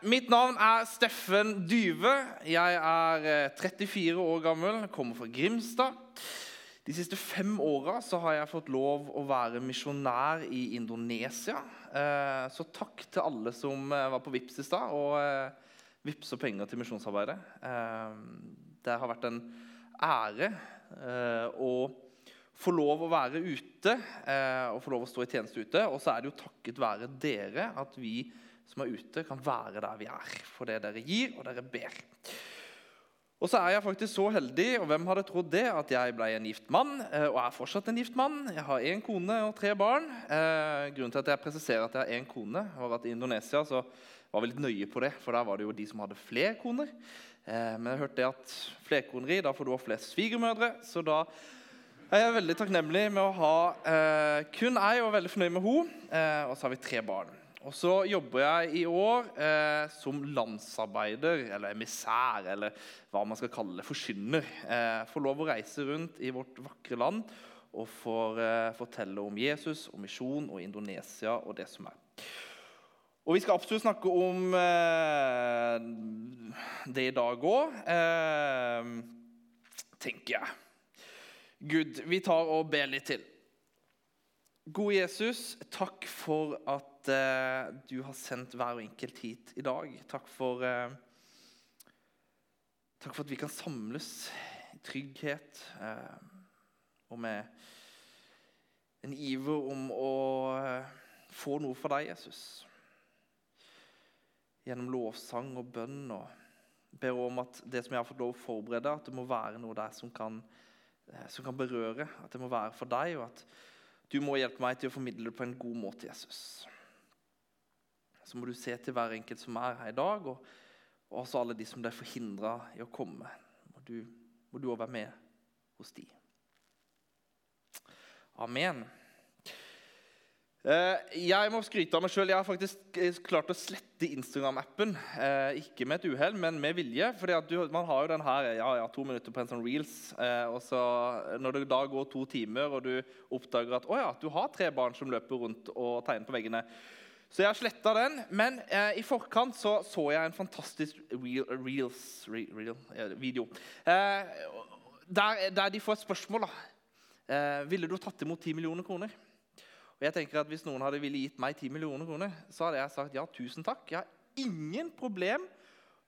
Mitt navn er Steffen Dyve. Jeg er eh, 34 år gammel, kommer fra Grimstad. De siste fem åra har jeg fått lov å være misjonær i Indonesia. Eh, Så takk til alle som eh, var på Vips i stad og vippsa penger til misjonsarbeidet. Eh, Det har vært en ære eh, å få lov å være ute eh, og få lov å stå i tjeneste ute. Og så er det jo takket være dere at vi som er ute, kan være der vi er. For det dere gir, og dere ber. Og så er jeg faktisk så heldig, og hvem hadde trodd det, at jeg ble en gift mann, eh, og er fortsatt en gift mann. Jeg har én kone og tre barn. Eh, grunnen til at jeg presiserer at jeg har én kone, var at i Indonesia så var vi litt nøye på det, for der var det jo de som hadde flere koner. Eh, men jeg hørte det at flerkoneri, da får du ha flest svigermødre, så da jeg er veldig takknemlig med å ha eh, kun ei og veldig fornøyd med henne. Eh, og så har vi tre barn. Og så jobber jeg i år eh, som landsarbeider, eller emissær, eller hva man skal kalle det, forkynner. Eh, får lov å reise rundt i vårt vakre land og får eh, fortelle om Jesus, om misjon og Indonesia og det som er. Og vi skal absolutt snakke om eh, det i dag òg, eh, tenker jeg. Gud, vi tar og ber litt til. Gode Jesus, takk for at eh, du har sendt hver enkelt hit i dag. Takk for, eh, takk for at vi kan samles i trygghet eh, og med en iver om å eh, få noe fra deg, Jesus. Gjennom lovsang og bønn. og ber om at det som jeg har fått lov å forberede, at det må være noe der som kan, eh, som kan berøre. At det må være for deg, og at du må hjelpe meg til å formidle det på en god måte, Jesus. Så må du se til hver enkelt som er her i dag, og, og også alle de som ble forhindra i å komme. Må du, må du også være med hos de. Amen. Eh, Jeg må skryte av meg sjøl. Jeg har faktisk eh, klart å slette Instagram-appen. Eh, ikke med et uhell, men med vilje. For man har jo den her ja, ja, to minutter på en sånn reels. og så Når det da går to timer, og du oppdager at å ja, du har tre barn som løper rundt og tegner på veggene Så jeg har sletta den. Men eh, i forkant så, så jeg en fantastisk reel, reels, re, reel, video. Eh, der, der de får et spørsmål. da. Eh, ville du tatt imot 10 millioner kroner? Og jeg tenker at Hvis noen hadde ville gitt meg 10 millioner kroner, så hadde jeg sagt ja, tusen takk. Jeg har ingen problem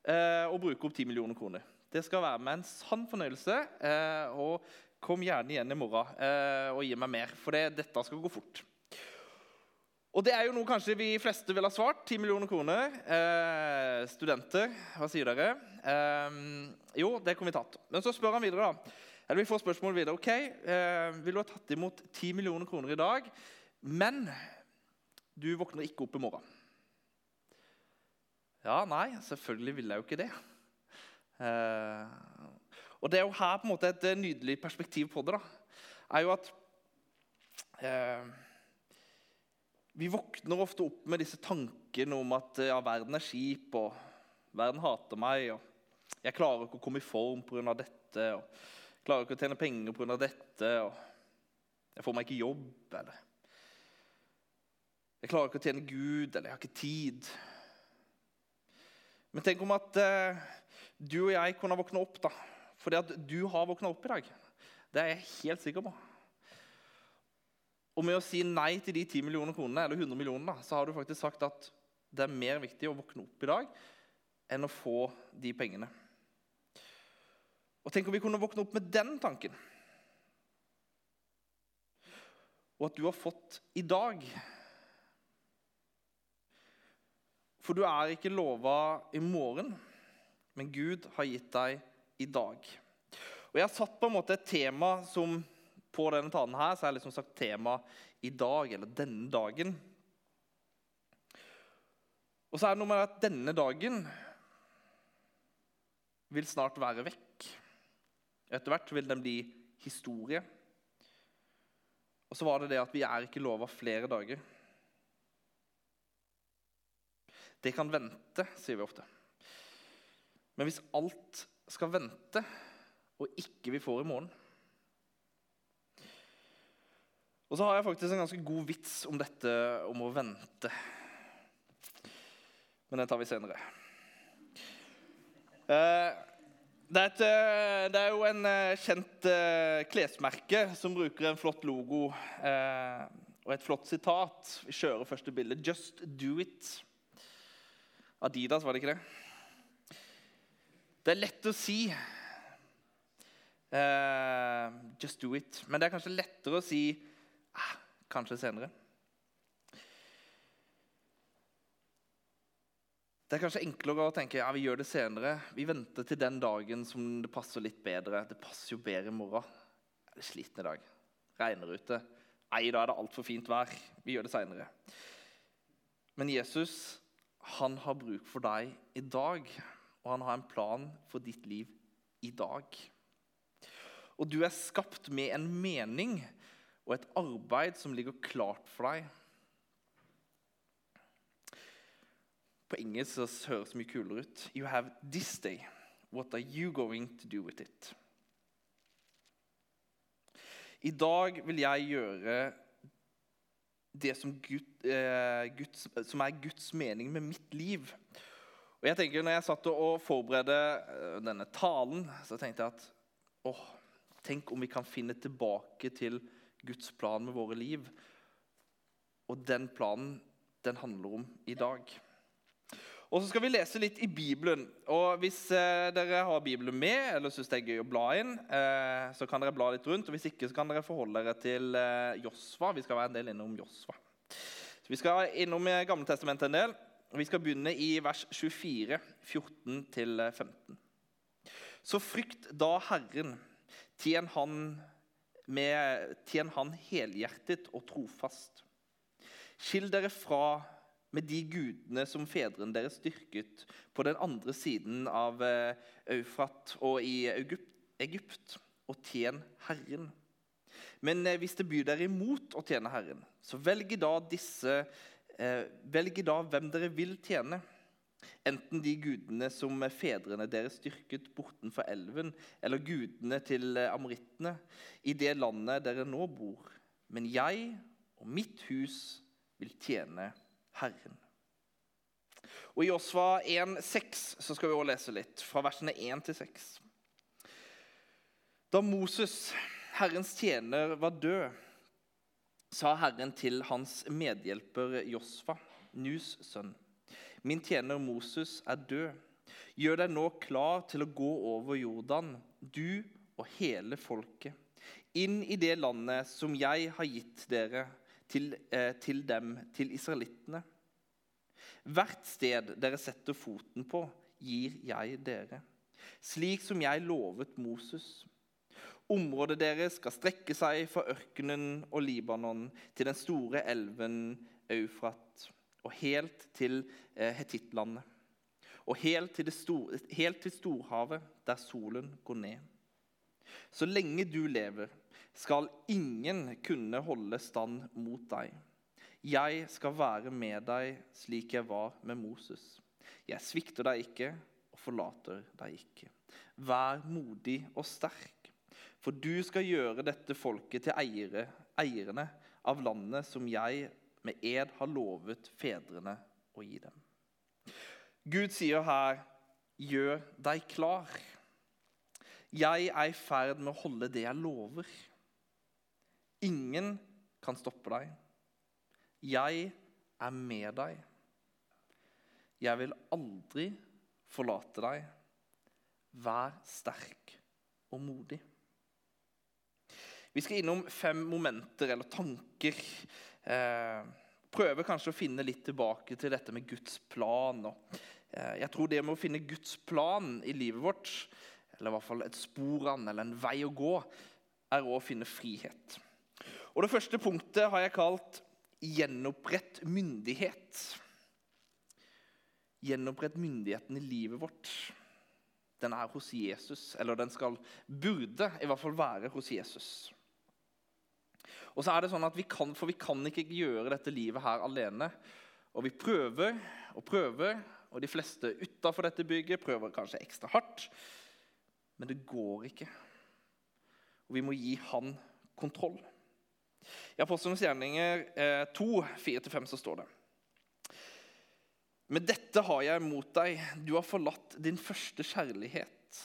eh, å bruke opp 10 millioner kroner. Det skal være med en sann fornøyelse. Eh, og kom gjerne igjen i morgen eh, og gi meg mer, for det, dette skal gå fort. Og det er jo noe kanskje vi fleste ville ha svart. 10 millioner kroner. Eh, studenter, hva sier dere? Eh, jo, det kunne vi tatt. Men så spør han videre, da. Eller vi får spørsmål videre. Ok, eh, Vil du ha tatt imot 10 millioner kroner i dag? Men du våkner ikke opp i morgen. Ja, nei, selvfølgelig vil jeg jo ikke det. Eh, og Det er jo her på en måte et nydelig perspektiv på det. da, er jo at eh, Vi våkner ofte opp med disse tankene om at ja, verden er skip, og verden hater meg, og jeg klarer ikke å komme i form pga. dette, og jeg klarer ikke å tjene penger pga. dette, og jeg får meg ikke jobb, eller jeg klarer ikke å tjene Gud, eller jeg har ikke tid. Men tenk om at eh, du og jeg kunne våkne opp, da. Fordi at du har våkna opp i dag. Det er jeg helt sikker på. Og med å si nei til de 10 millioner kronene, eller 100 millioner, så har du faktisk sagt at det er mer viktig å våkne opp i dag enn å få de pengene. Og tenk om vi kunne våkne opp med den tanken. Og at du har fått i dag For du er ikke lova i morgen, men Gud har gitt deg i dag. Og Jeg har satt på en måte et tema som på denne talen her, så er liksom sagt tema i dag, eller denne dagen. Og så er det noe med at denne dagen vil snart være vekk. Etter hvert vil den bli historie. Og så var det det at vi er ikke lova flere dager. Det kan vente, sier vi ofte. Men hvis alt skal vente, og ikke vi får i morgen Og så har jeg faktisk en ganske god vits om dette om å vente. Men den tar vi senere. Eh, det er, et, eh, det er jo en eh, kjent klesmerke som bruker en flott logo og et flott sitat. Vi kjører første bilde. 'Just do it'. Adidas, var det ikke det? Det er lett å si. Uh, 'Just do it'. Men det er kanskje lettere å si ah, 'kanskje senere'. Det er kanskje enklere å tenke ja, vi gjør det senere. Vi venter til den dagen som det passer litt bedre. Det passer jo bedre i morgen. Jeg er sliten i dag. Regner ute. Nei, da er det altfor fint vær. Vi gjør det seinere. Men Jesus han har bruk for deg i dag, og han har en plan for ditt liv i dag. Og du er skapt med en mening og et arbeid som ligger klart for deg. På engelsk så høres det mye kulere ut. You have this day. What are you going to do with it? I dag vil jeg gjøre det som, Gud, eh, Guds, som, er Guds mening med mitt liv. Og jeg tenker, når jeg satt og forberedte eh, denne talen, så tenkte jeg at åh, tenk om vi kan finne tilbake til Guds plan med våre liv. Og den planen, den handler om i dag. Og så skal vi lese litt i Bibelen. Og Hvis eh, dere har Bibelen med, eller syns det er gøy å bla inn, eh, så kan dere bla litt rundt. og Hvis ikke, så kan dere forholde dere til eh, Josva. Vi skal være en del innom Josva. Vi skal innom Gamletestamentet Gamle en del. og Vi skal begynne i vers 24, 14-15. Så frykt da Herren, tjen han, med, tjen han helhjertet og trofast. Skill dere fra med de gudene som fedrene deres styrket på den andre siden av eh, Eufrat og i Egypt, og tjen Herren. Men eh, hvis det byr dere imot å tjene Herren, så velg da, disse, eh, velg da hvem dere vil tjene. Enten de gudene som fedrene deres styrket bortenfor elven, eller gudene til amorittene i det landet dere nå bor. Men jeg og mitt hus vil tjene Herren. Og I Josva 1,6 så skal vi også lese litt, fra versene 1 til 6. Da Moses, Herrens tjener, var død, sa Herren til hans medhjelper Josfa, Nus sønn, min tjener Moses er død. Gjør deg nå klar til å gå over Jordan, du og hele folket, inn i det landet som jeg har gitt dere til, eh, til dem, til israelittene. Hvert sted dere setter foten på, gir jeg dere, slik som jeg lovet Moses. Området deres skal strekke seg fra ørkenen og Libanon til den store elven Eufrat og helt til eh, Hetittlandet. Og helt til, store, helt til storhavet, der solen går ned. Så lenge du lever, skal ingen kunne holde stand mot deg. Jeg skal være med deg slik jeg var med Moses. Jeg svikter deg ikke og forlater deg ikke. Vær modig og sterk, for du skal gjøre dette folket til eiere, eierne av landet som jeg med ed har lovet fedrene å gi dem. Gud sier her, 'Gjør deg klar'. Jeg er i ferd med å holde det jeg lover. Ingen kan stoppe deg. Jeg er med deg. Jeg vil aldri forlate deg. Vær sterk og modig. Vi skal innom fem momenter eller tanker. Eh, prøve kanskje å finne litt tilbake til dette med Guds plan. Eh, jeg tror det med å finne Guds plan i livet vårt, eller i hvert fall et spor an eller en vei å gå, er å finne frihet. Og Det første punktet har jeg kalt 'gjenopprett myndighet'. Gjenopprett myndigheten i livet vårt. Den er hos Jesus, eller den skal, burde i hvert fall være hos Jesus. Og så er det sånn at vi kan, For vi kan ikke gjøre dette livet her alene. Og vi prøver og prøver, og de fleste utafor dette bygget prøver kanskje ekstra hardt. Men det går ikke. Og vi må gi han kontroll. I Apostlenes gjerninger 2, eh, 4-5 så står det Med dette har jeg mot deg. Du har forlatt din første kjærlighet.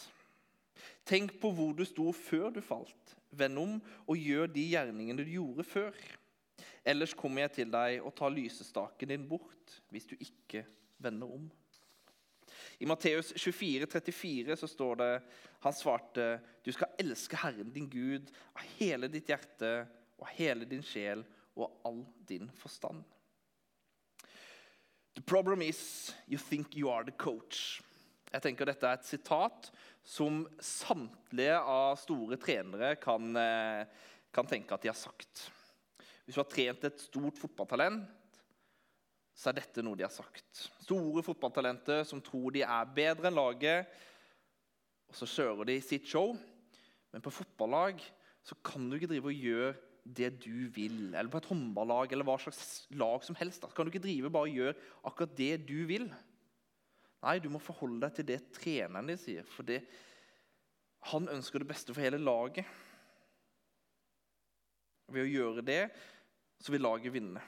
Tenk på hvor du sto før du falt. Vend om og gjør de gjerningene du gjorde før. Ellers kommer jeg til deg og tar lysestaken din bort, hvis du ikke vender om. I Matteus 24, 34 så står det Han svarte, du skal elske Herren din Gud av hele ditt hjerte og hele din sjel og all din forstand. The problem is you think you are the coach. Jeg tenker Dette er et sitat som samtlige av store trenere kan, eh, kan tenke at de har sagt. Hvis du har trent et stort fotballtalent, så er dette noe de har sagt. Store fotballtalenter som tror de er bedre enn laget, og så kjører de sitt show. Men på fotballag så kan du ikke drive og gjøre det du vil. Eller på et håndballag eller hva slags lag som helst. Da kan du ikke drive bare og gjøre akkurat det du vil. Nei, du må forholde deg til det treneren din sier. For det, han ønsker det beste for hele laget. Ved å gjøre det så vil laget vinne.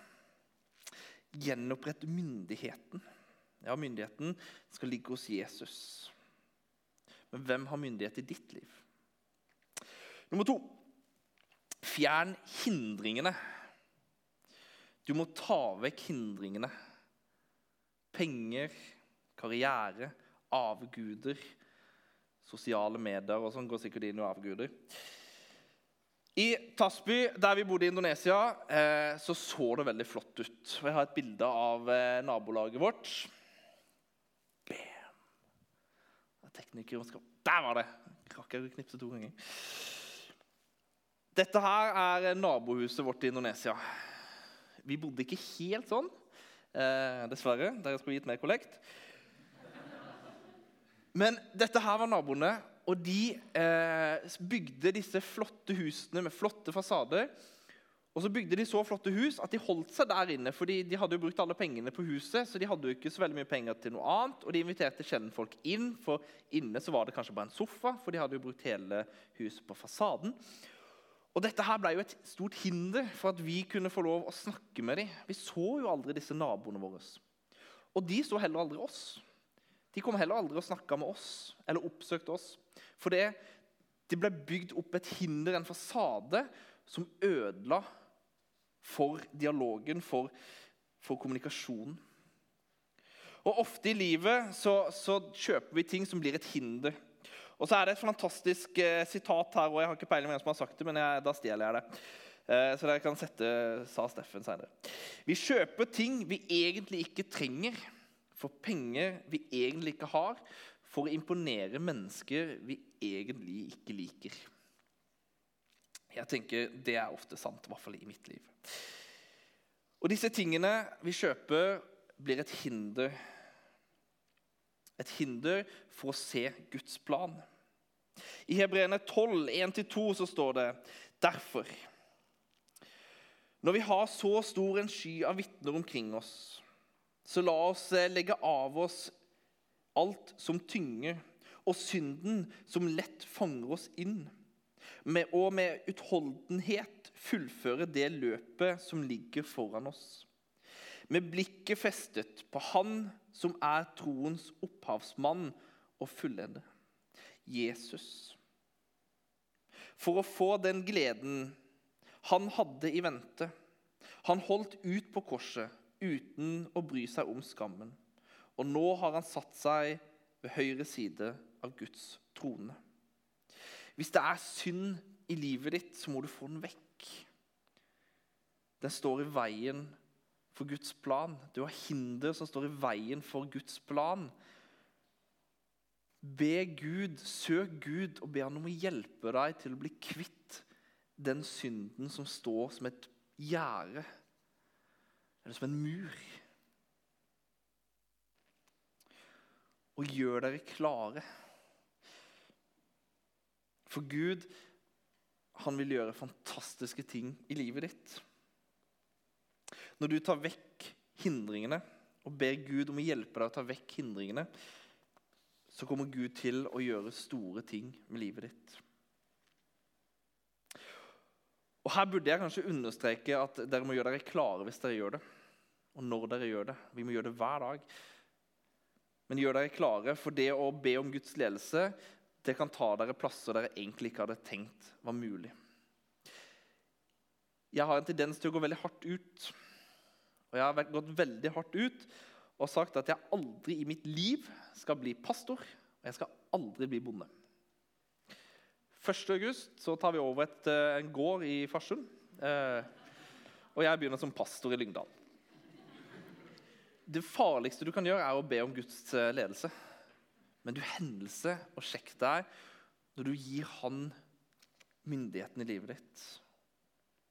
Gjenopprett myndigheten. Ja, myndigheten skal ligge hos Jesus. Men hvem har myndighet i ditt liv? Nummer to fjern hindringene. Du må ta vekk hindringene. Penger, karriere, avguder, sosiale medier og sånn går sikkert inn i avguder. I Tasby, der vi bodde i Indonesia, eh, så så det veldig flott ut. Jeg har et bilde av eh, nabolaget vårt. Bam! Teknikeren skal Der var det! Rakk jeg å knipse to ganger. Dette her er nabohuset vårt i Indonesia. Vi bodde ikke helt sånn, eh, dessverre. Dere skulle gitt mer kollekt. Men dette her var naboene, og de eh, bygde disse flotte husene med flotte fasader. Og så bygde de så flotte hus at de holdt seg der inne. fordi de hadde jo brukt alle pengene på huset, så de hadde jo ikke så veldig mye penger til noe annet. Og de inviterte kjennfolk folk inn, for inne så var det kanskje bare en sofa. For de hadde jo brukt hele huset på fasaden. Og dette her ble jo et stort hinder for at vi kunne få lov å snakke med dem. Vi så jo aldri disse naboene våre. Og de så heller aldri oss. De kom heller aldri og snakka med oss eller oppsøkte oss. For det, det ble bygd opp et hinder, en fasade, som ødela for dialogen, for, for kommunikasjonen. Og Ofte i livet så, så, kjøper vi ting som blir et hinder. Og så er det et fantastisk eh, sitat her, og jeg har ikke peiling på hvem som har sagt det, men jeg, da stjeler jeg det. Eh, så dere kan sette, sa Steffen senere. Vi kjøper ting vi egentlig ikke trenger for penger vi egentlig ikke har, for å imponere mennesker vi egentlig ikke liker. Jeg tenker Det er ofte sant, i hvert fall i mitt liv. Og disse tingene vi kjøper, blir et hinder. Et hinder for å se Guds plan. I Hebreerne 12, 1-2 så står det derfor Når vi har så stor en sky av vitner omkring oss, så la oss eh, legge av oss alt som tynger, og synden som lett fanger oss inn. Og med utholdenhet fullføre det løpet som ligger foran oss. Med blikket festet på Han som er troens opphavsmann og fullende, Jesus. For å få den gleden han hadde i vente. Han holdt ut på korset uten å bry seg om skammen. Og nå har han satt seg ved høyre side av Guds trone. Hvis det er synd i livet ditt, så må du få den vekk. Den står i veien for Guds plan. Du har hinder som står i veien for Guds plan. Be Gud, søk Gud og be han om å hjelpe deg til å bli kvitt den synden som står som et gjerde eller som en mur. Og gjør dere klare. For Gud, han vil gjøre fantastiske ting i livet ditt. Når du tar vekk hindringene og ber Gud om å hjelpe deg å ta vekk hindringene, så kommer Gud til å gjøre store ting med livet ditt. Og Her burde jeg kanskje understreke at dere må gjøre dere klare hvis dere gjør det og når dere gjør det. Vi må gjøre det hver dag. Men gjør dere klare, for det å be om Guds ledelse det kan ta dere plasser dere egentlig ikke hadde tenkt var mulig. Jeg har en tendens til å gå veldig hardt ut. Og jeg har gått veldig hardt ut og sagt at jeg aldri i mitt liv skal bli pastor, og jeg skal aldri bli bonde. 1. august så tar vi over et, eh, en gård i Farsund. Eh, og jeg begynner som pastor i Lyngdal. Det farligste du kan gjøre, er å be om Guds eh, ledelse. Men du hendelse og sjekk deg når du gir han myndigheten i livet ditt.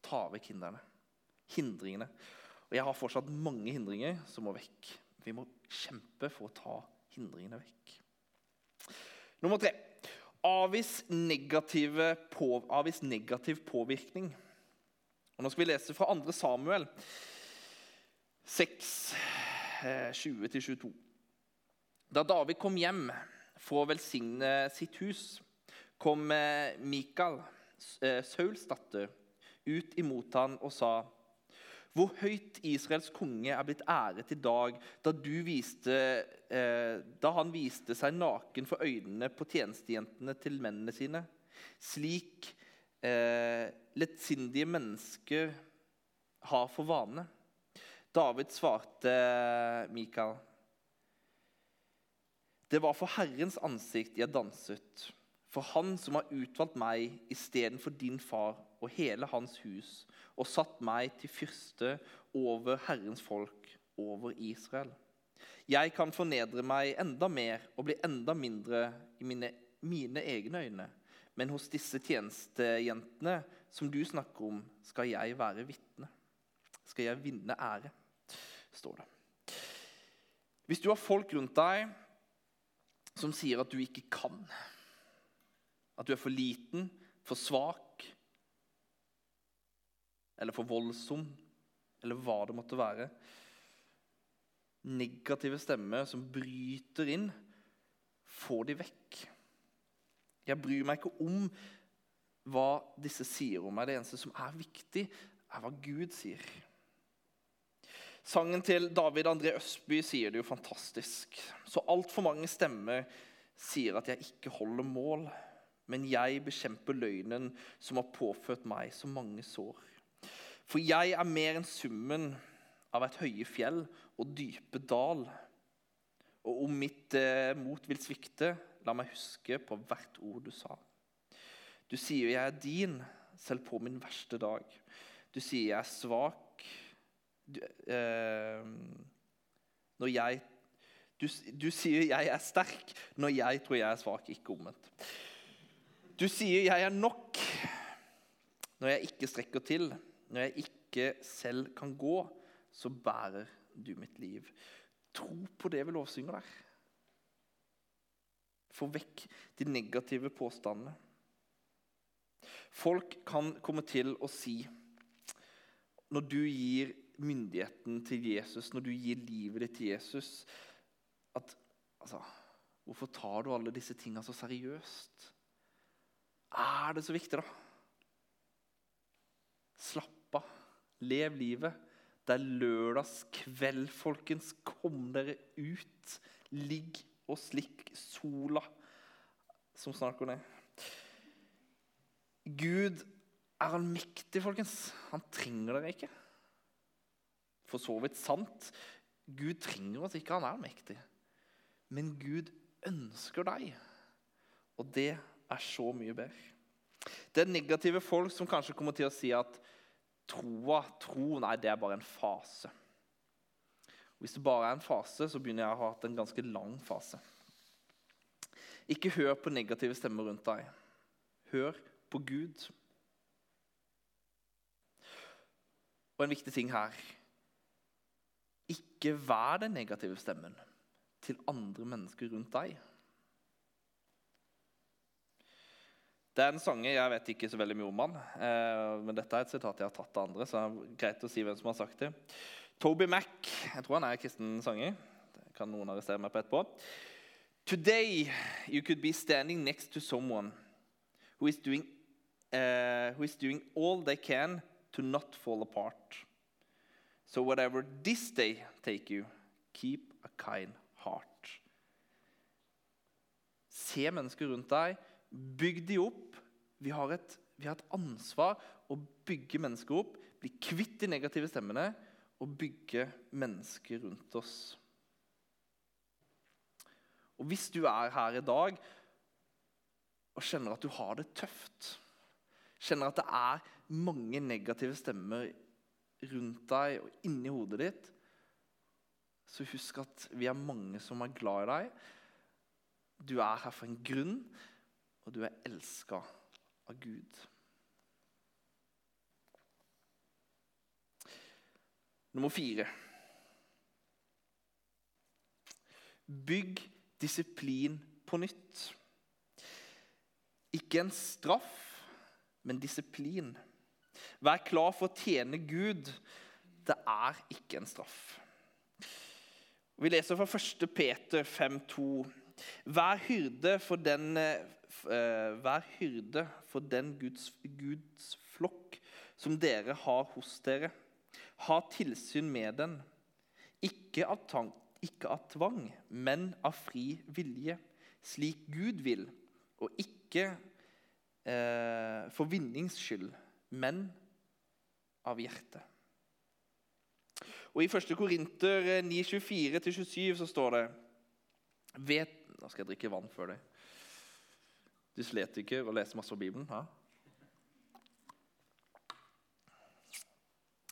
Ta vekk hindrene. Hindringene. Og jeg har fortsatt mange hindringer som må vekk. Vi må kjempe for å ta hindringene vekk. Nummer tre avvis, på, avvis negativ påvirkning. Og Nå skal vi lese fra 2. Samuel 6, 20-22. Eh, da David kom hjem for å velsigne sitt hus, kom eh, Mikael, eh, Sauls datter, ut imot han og sa hvor høyt Israels konge er blitt æret i dag da, viste, eh, da, han viste seg naken for øynene på tjenestejentene til mennene sine. Slik eh, lettsindige mennesker har for vane. David svarte Mikael. Det var for Herrens ansikt jeg danset, for Han som har utvalgt meg istedenfor din far og hele hans hus og satt meg til fyrste over Herrens folk, over Israel. Jeg kan fornedre meg enda mer og bli enda mindre i mine, mine egne øyne. Men hos disse tjenestejentene som du snakker om, skal jeg være vitne. Skal jeg vinne ære, står det. Hvis du har folk rundt deg som sier at du ikke kan, at du er for liten, for svak, eller for voldsom, eller hva det måtte være. Negative stemmer som bryter inn, får de vekk. Jeg bryr meg ikke om hva disse sier om meg. Det eneste som er viktig, er hva Gud sier. Sangen til David André Østby sier det jo fantastisk. Så altfor mange stemmer sier at jeg ikke holder mål, men jeg bekjemper løgnen som har påført meg så mange sår. For jeg er mer enn summen av et høye fjell og dype dal. Og om mitt eh, mot vil svikte, la meg huske på hvert ord du sa. Du sier jeg er din, selv på min verste dag. Du sier jeg er svak du, eh, når jeg du, du, sier jeg er sterk når jeg tror jeg er svak, ikke omvendt. Du sier jeg er nok når jeg ikke strekker til. Når jeg ikke selv kan gå, så bærer du mitt liv. Tro på det vi lovsynger der. Få vekk de negative påstandene. Folk kan komme til å si Når du gir myndigheten til Jesus, når du gir livet ditt til Jesus at altså, Hvorfor tar du alle disse tingene så seriøst? Er det så viktig, da? Slapp Lev livet. Det er lørdagskveld, folkens. Kom dere ut. Ligg og slikk sola som snart går ned. Gud er allmektig, folkens. Han trenger dere ikke. For så vidt sant. Gud trenger oss ikke, han er allmektig. Men Gud ønsker deg, og det er så mye bedre. Det er negative folk som kanskje kommer til å si at troa, tro, nei, det er bare en fase. Hvis det bare er en fase, så begynner jeg å ha hatt en ganske lang fase. Ikke hør på negative stemmer rundt deg. Hør på Gud. Og en viktig ting her Ikke vær den negative stemmen til andre mennesker rundt deg. Det er en sanger, Jeg vet ikke så veldig mye om han, eh, men dette er et sitat jeg har tatt av andre. så det er greit å si hvem som har sagt det. Toby Mac, jeg tror han er kristen sanger. Det kan noen arrestere meg på etterpå. Today you could be standing next to someone who is doing, uh, who is doing all they can to not fall apart. So whatever this day take you, keep a kind heart. Se mennesker rundt deg. Bygg de opp. Vi har et, vi har et ansvar å bygge mennesker opp, bli kvitt de negative stemmene og bygge mennesker rundt oss. Og Hvis du er her i dag og kjenner at du har det tøft, kjenner at det er mange negative stemmer rundt deg og inni hodet ditt, så husk at vi er mange som er glad i deg. Du er her for en grunn, og du er elska av Gud. Nummer fire. Bygg disiplin på nytt. Ikke en straff, men disiplin. Vær klar for å tjene Gud. Det er ikke en straff. Vi leser fra 1. Peter 5,2.: Vær hyrde for den, uh, vær hyrde for den Guds, Guds flokk som dere har hos dere. Ha tilsyn med den, ikke av, tang, ikke av tvang, men av fri vilje, slik Gud vil, og ikke eh, for vinnings skyld, men av hjertet. Og I 1. Korinter 9.24-27 så står det vet, Nå skal jeg drikke vann før det. Dysletiker og leser masse av Bibelen. Ja.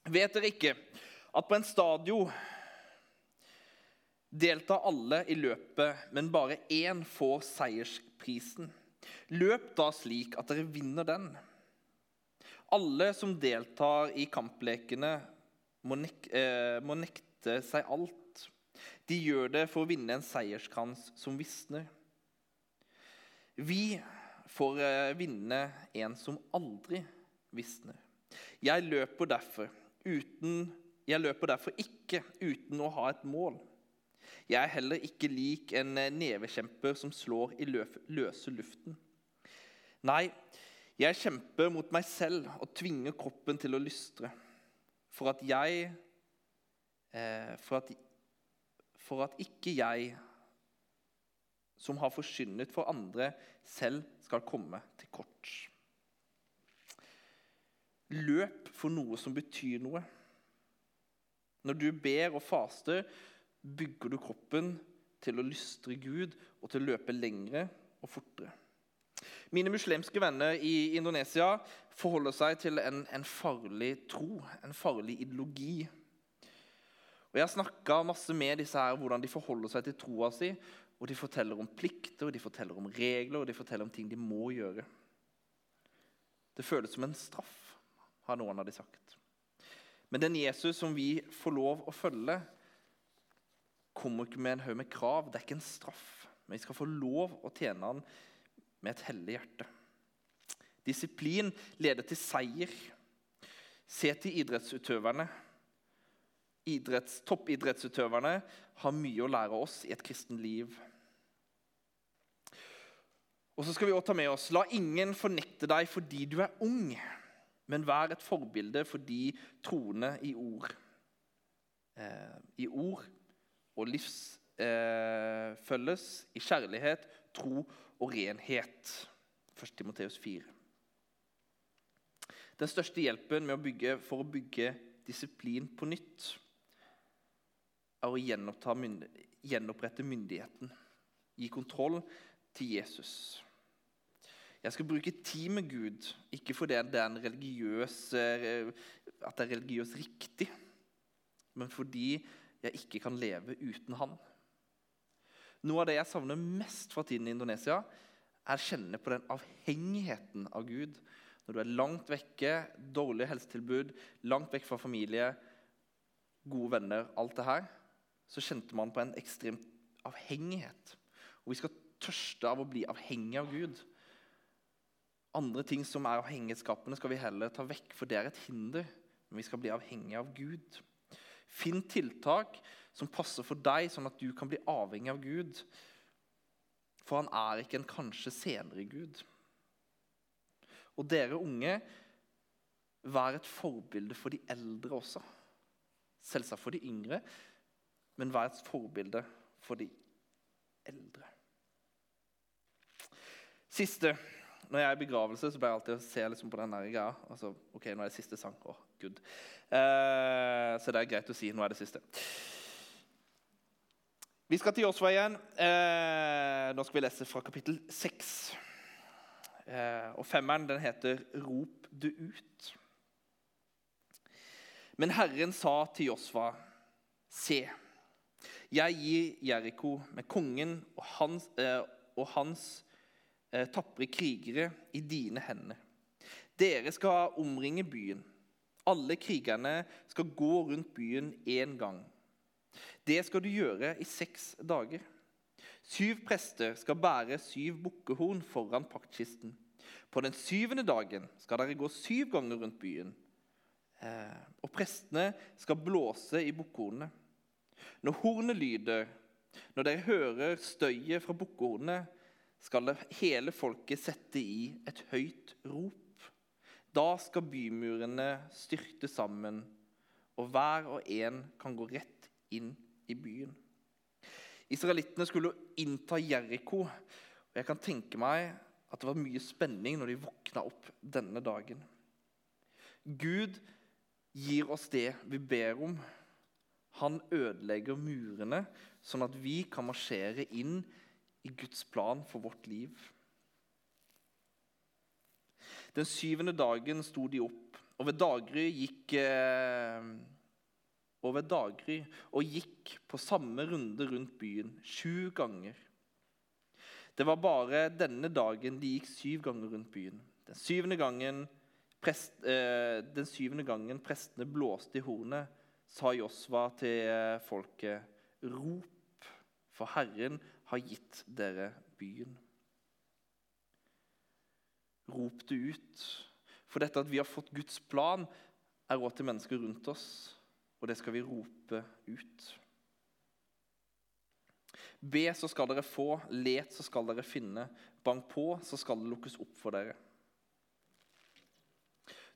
Vet dere ikke at på en stadion deltar alle i løpet, men bare én får seiersprisen? Løp da slik at dere vinner den. Alle som deltar i kamplekene, må, nek eh, må nekte seg alt. De gjør det for å vinne en seierskrans som visner. Vi får å vinne en som aldri visner. Jeg løper derfor uten Jeg løper derfor ikke uten å ha et mål. Jeg er heller ikke lik en nevekjemper som slår i løse luften. Nei, jeg kjemper mot meg selv og tvinger kroppen til å lystre. For at jeg eh, for, at, for at ikke jeg, som har forkynnet for andre, selv skal komme til kort. Løp for noe som betyr noe. Når du ber og faster, bygger du kroppen til å lystre Gud og til å løpe lengre og fortere. Mine muslimske venner i Indonesia forholder seg til en, en farlig tro, en farlig ideologi. Og Jeg har snakka masse med disse her, hvordan de forholder seg til troa si. Og De forteller om plikter, og de forteller om regler og de forteller om ting de må gjøre. Det føles som en straff har noen av de sagt. Men den Jesus som vi får lov å følge, kommer ikke med en haug med krav. Det er ikke en straff. Men vi skal få lov å tjene han med et hellig hjerte. Disiplin leder til seier. Se til idrettsutøverne. Idretts, toppidrettsutøverne har mye å lære oss i et kristent liv. Og så skal vi også ta med oss La ingen fornekte deg fordi du er ung men vær et forbilde for de troende i ord. Eh, I ord og livsfølges, eh, i kjærlighet, tro og renhet. 1. Timoteus 4. Den største hjelpen å bygge, for å bygge disiplin på nytt er å mynd gjenopprette myndigheten. Gi kontroll til Jesus. Jeg skal bruke tid med Gud, ikke fordi det er, religiøs, eh, at det er religiøst riktig, men fordi jeg ikke kan leve uten Han. Noe av det jeg savner mest fra tiden i Indonesia, er å kjenne på den avhengigheten av Gud. Når du er langt vekke, dårlig helsetilbud, langt vekk fra familie, gode venner, alt det her, så kjente man på en ekstrem avhengighet. Og vi skal tørste av å bli avhengig av Gud. Andre ting som er avhengighetsskapende, skal vi heller ta vekk, for det er et hinder. Men vi skal bli avhengig av Gud. Finn tiltak som passer for deg, sånn at du kan bli avhengig av Gud. For han er ikke en kanskje senere Gud. Og dere unge, vær et forbilde for de eldre også. Selvsagt for de yngre, men vær et forbilde for de eldre. Siste. Når jeg er i begravelse, så pleier jeg alltid å se liksom på den der greia. Altså, ok, nå er det siste sang. Oh, good. Eh, så det er greit å si nå er det siste. Vi skal til Josva igjen. Eh, nå skal vi lese fra kapittel 6. Eh, og femmeren den heter 'Rop du ut'. Men Herren sa til Josva, se, jeg gir Jeriko med kongen og hans, eh, og hans eh, tapre krigere i dine hender. Dere skal omringe byen. Alle krigerne skal gå rundt byen én gang. Det skal du gjøre i seks dager. Syv prester skal bære syv bukkehorn foran paktkisten. På den syvende dagen skal dere gå syv ganger rundt byen. Eh, og prestene skal blåse i bukkehornene. Når hornet lyder, når dere hører støyet fra bukkehornet, skal hele folket sette i et høyt rop. Da skal bymurene styrte sammen, og hver og en kan gå rett inn i byen. Israelittene skulle innta Jeriko. og Jeg kan tenke meg at det var mye spenning når de våkna opp denne dagen. Gud gir oss det vi ber om. Han ødelegger murene, sånn at vi kan marsjere inn i Guds plan for vårt liv. Den syvende dagen sto de opp, og ved daggry gikk eh, og ved daggry og gikk på samme runde rundt byen sju ganger. Det var bare denne dagen de gikk syv ganger rundt byen. Den syvende gangen, prest, eh, den syvende gangen prestene blåste i hornet, sa Josva til eh, folket, rop, for Herren har gitt dere byen. Rop det ut. For dette at vi har fått Guds plan, er råd til mennesker rundt oss, og det skal vi rope ut. Be, så skal dere få. Let, så skal dere finne. Bank på, så skal det lukkes opp for dere.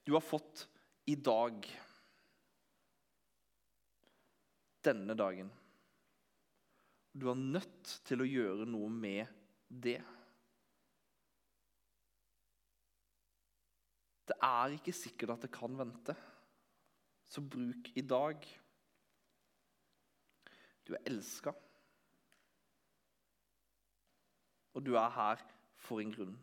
Du har fått i dag. Denne dagen. Du er nødt til å gjøre noe med det. Det er ikke sikkert at det kan vente, så bruk i dag. Du er elska, og du er her for en grunn.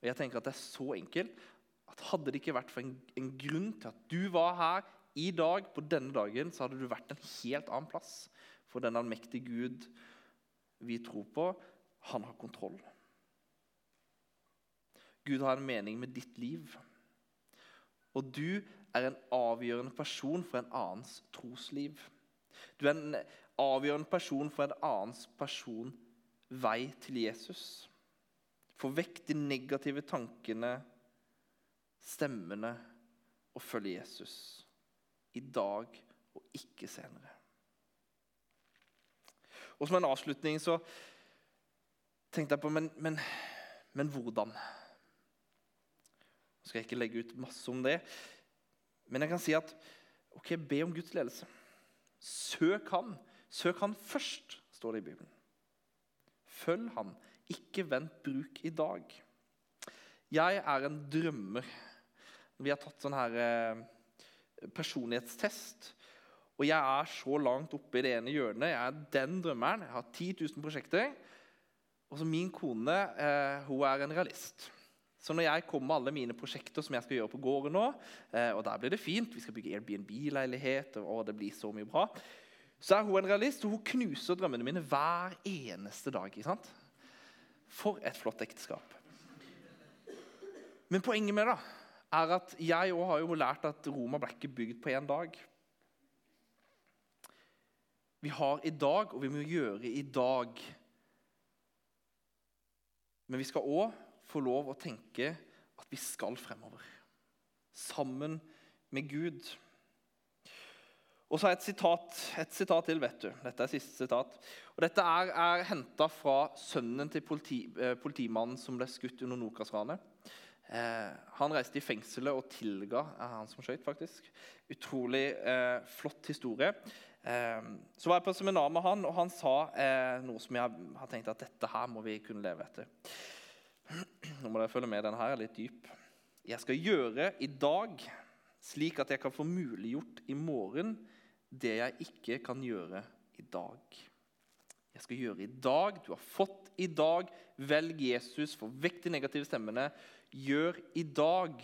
Og jeg tenker at Det er så enkelt at hadde det ikke vært for en, en grunn til at du var her i dag, på denne dagen, så hadde du vært en helt annen plass. For den allmektige Gud vi tror på, han har kontroll. Gud har en mening med ditt liv. Og du er en avgjørende person for en annens trosliv. Du er en avgjørende person for en annens person vei til Jesus. Få vekk de negative tankene, stemmene, og følge Jesus. I dag og ikke senere. Og som en avslutning så tenkte jeg på Men, men, men hvordan? Nå skal jeg ikke legge ut masse om det, men jeg kan si at ok, be om Guds ledelse. Søk Han. Søk Han først, står det i Bibelen. Følg Han. Ikke vent bruk i dag. Jeg er en drømmer. Vi har tatt sånn her eh, personlighetstest. Og jeg er så langt oppe i det ene hjørnet. Jeg er den drømmeren. Jeg har 10 000 prosjekter. Og så min kone eh, hun er en realist. Så når jeg kommer med alle mine prosjekter som jeg skal gjøre på gården nå, eh, og der blir det fint, vi skal bygge Airbnb-leilighet, og det blir så mye bra, så er hun en realist, og hun knuser drømmene mine hver eneste dag. ikke sant? For et flott ekteskap. Men poenget med det er at jeg òg har jo lært at Roma ble ikke bygd på én dag vi har i dag, og vi må gjøre i dag. Men vi skal òg få lov å tenke at vi skal fremover. Sammen med Gud. Og så et sitat, et sitat til. vet du. Dette er siste sitat. Og Dette er, er henta fra sønnen til politi, eh, politimannen som ble skutt under Nokas-ranet. Eh, han reiste i fengselet og tilga er han som skøyt, faktisk. Utrolig eh, flott historie. Eh, så var jeg på seminar med han, og han sa eh, noe som jeg har tenkt at dette her må vi kunne leve etter. Nå må dere følge med, den her er litt dyp. Jeg skal gjøre i dag slik at jeg kan få muliggjort i morgen det jeg ikke kan gjøre i dag. Jeg skal gjøre i dag, du har fått i dag. Velg Jesus, få vekk de negative stemmene. Gjør i dag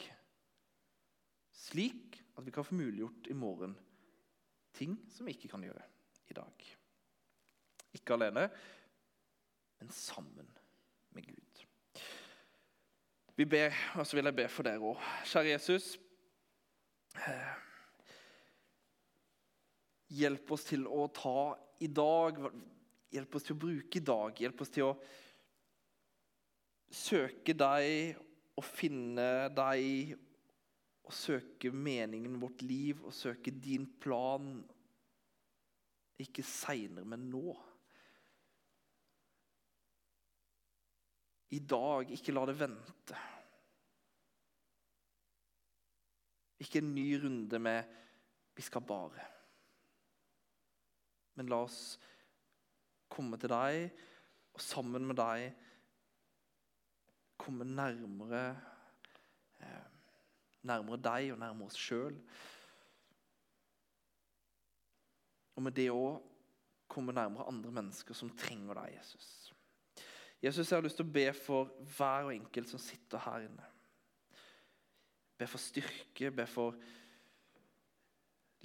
slik at vi kan få muliggjort i morgen ting som vi ikke kan gjøre i dag. Ikke alene, men sammen med Gud. Vi ber, og så vil jeg be for dere òg. Kjære Jesus. Eh, hjelp oss til å ta i dag Hjelp oss til å bruke i dag. Hjelp oss til å søke deg og finne deg og søke meningen med vårt liv og søke din plan. Ikke seinere, men nå. I dag, ikke la det vente. Ikke en ny runde med 'vi skal bare'. Men la oss komme til deg, og sammen med deg komme nærmere eh, nærmere deg og nærmere oss sjøl. Og med det òg komme nærmere andre mennesker som trenger deg, Jesus. Jesus, jeg har lyst til å be for hver og enkelt som sitter her inne. Be for styrke, be for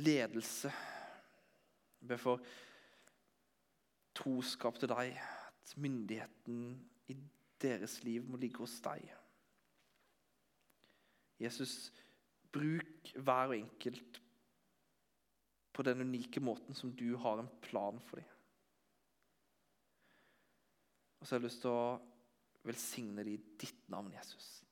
ledelse. Be for troskap til deg. At myndigheten i deres liv må ligge hos deg. Jesus, bruk hver og enkelt på den unike måten som du har en plan for dem. Og så har jeg lyst til å velsigne dem i ditt navn, Jesus.